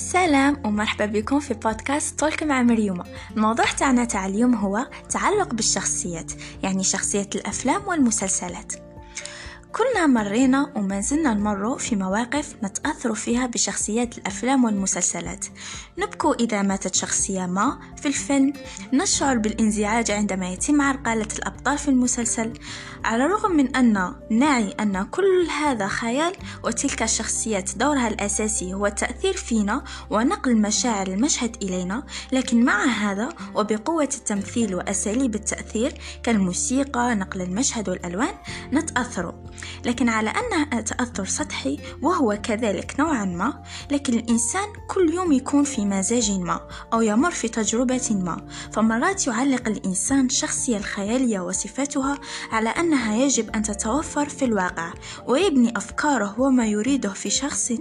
سلام ومرحبا بكم في بودكاست تولك مع مريومة. الموضوع تاعنا تاع اليوم هو تعلق بالشخصيات يعني شخصية الأفلام والمسلسلات. كلنا مرينا وما زلنا نمر في مواقف نتأثر فيها بشخصيات الأفلام والمسلسلات. نبكو إذا ماتت شخصية ما في الفيلم نشعر بالانزعاج عندما يتم عرقلة الأبطال في المسلسل. على الرغم من أن نعي أن كل هذا خيال وتلك الشخصيات دورها الأساسي هو التأثير فينا ونقل مشاعر المشهد إلينا. لكن مع هذا وبقوة التمثيل وأساليب التأثير كالموسيقى نقل المشهد والألوان نتأثر. لكن على أنه تأثر سطحي وهو كذلك نوعا ما لكن الإنسان كل يوم يكون في مزاج ما أو يمر في تجربة ما. فمرات يعلق الإنسان الشخصية الخيالية وصفاتها على أنها يجب أن تتوفر في الواقع ويبني أفكاره وما يريده في شخص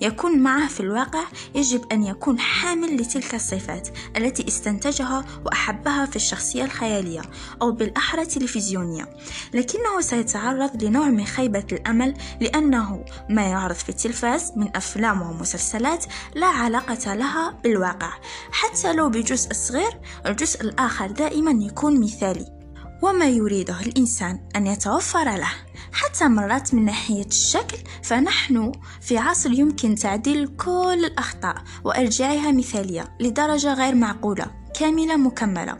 يكون معه في الواقع يجب أن يكون حامل لتلك الصفات التي استنتجها وأحبها في الشخصية الخيالية أو بالأحرى تلفزيونية لكنه سيتعرض لنوع من خيبة الأمل لأنه ما يعرض في التلفاز من أفلام ومسلسلات لا علاقة لها بالواقع حتى لو بجزء صغير الجزء الآخر دائما يكون مثالي. وما يريده الإنسان أن يتوفر له. حتى مرات من ناحية الشكل فنحن في عصر يمكن تعديل كل الأخطاء وإرجاعها مثالية لدرجة غير معقولة كاملة مكملة.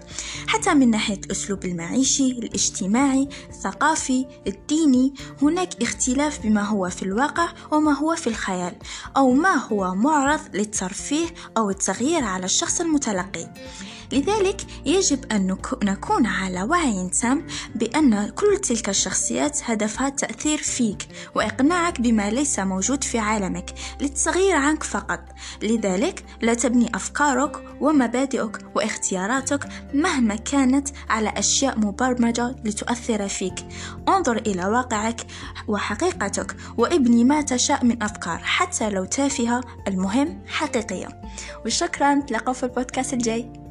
حتى من ناحية الأسلوب المعيشي الاجتماعي الثقافي الديني هناك اختلاف بما هو في الواقع وما هو في الخيال أو ما هو معرض للترفيه أو التغيير على الشخص المتلقي. لذلك يجب أن نكون على وعي تام بأن كل تلك الشخصيات هدفها التأثير فيك وإقناعك بما ليس موجود في عالمك للتغيير عنك فقط. لذلك لا تبني أفكارك ومبادئك واختياراتك مهما كانت على أشياء مبرمجة لتؤثر فيك. انظر إلى واقعك وحقيقتك وابني ما تشاء من أفكار حتى لو تافهة المهم حقيقية. وشكرا نتلاقوا في البودكاست الجاي.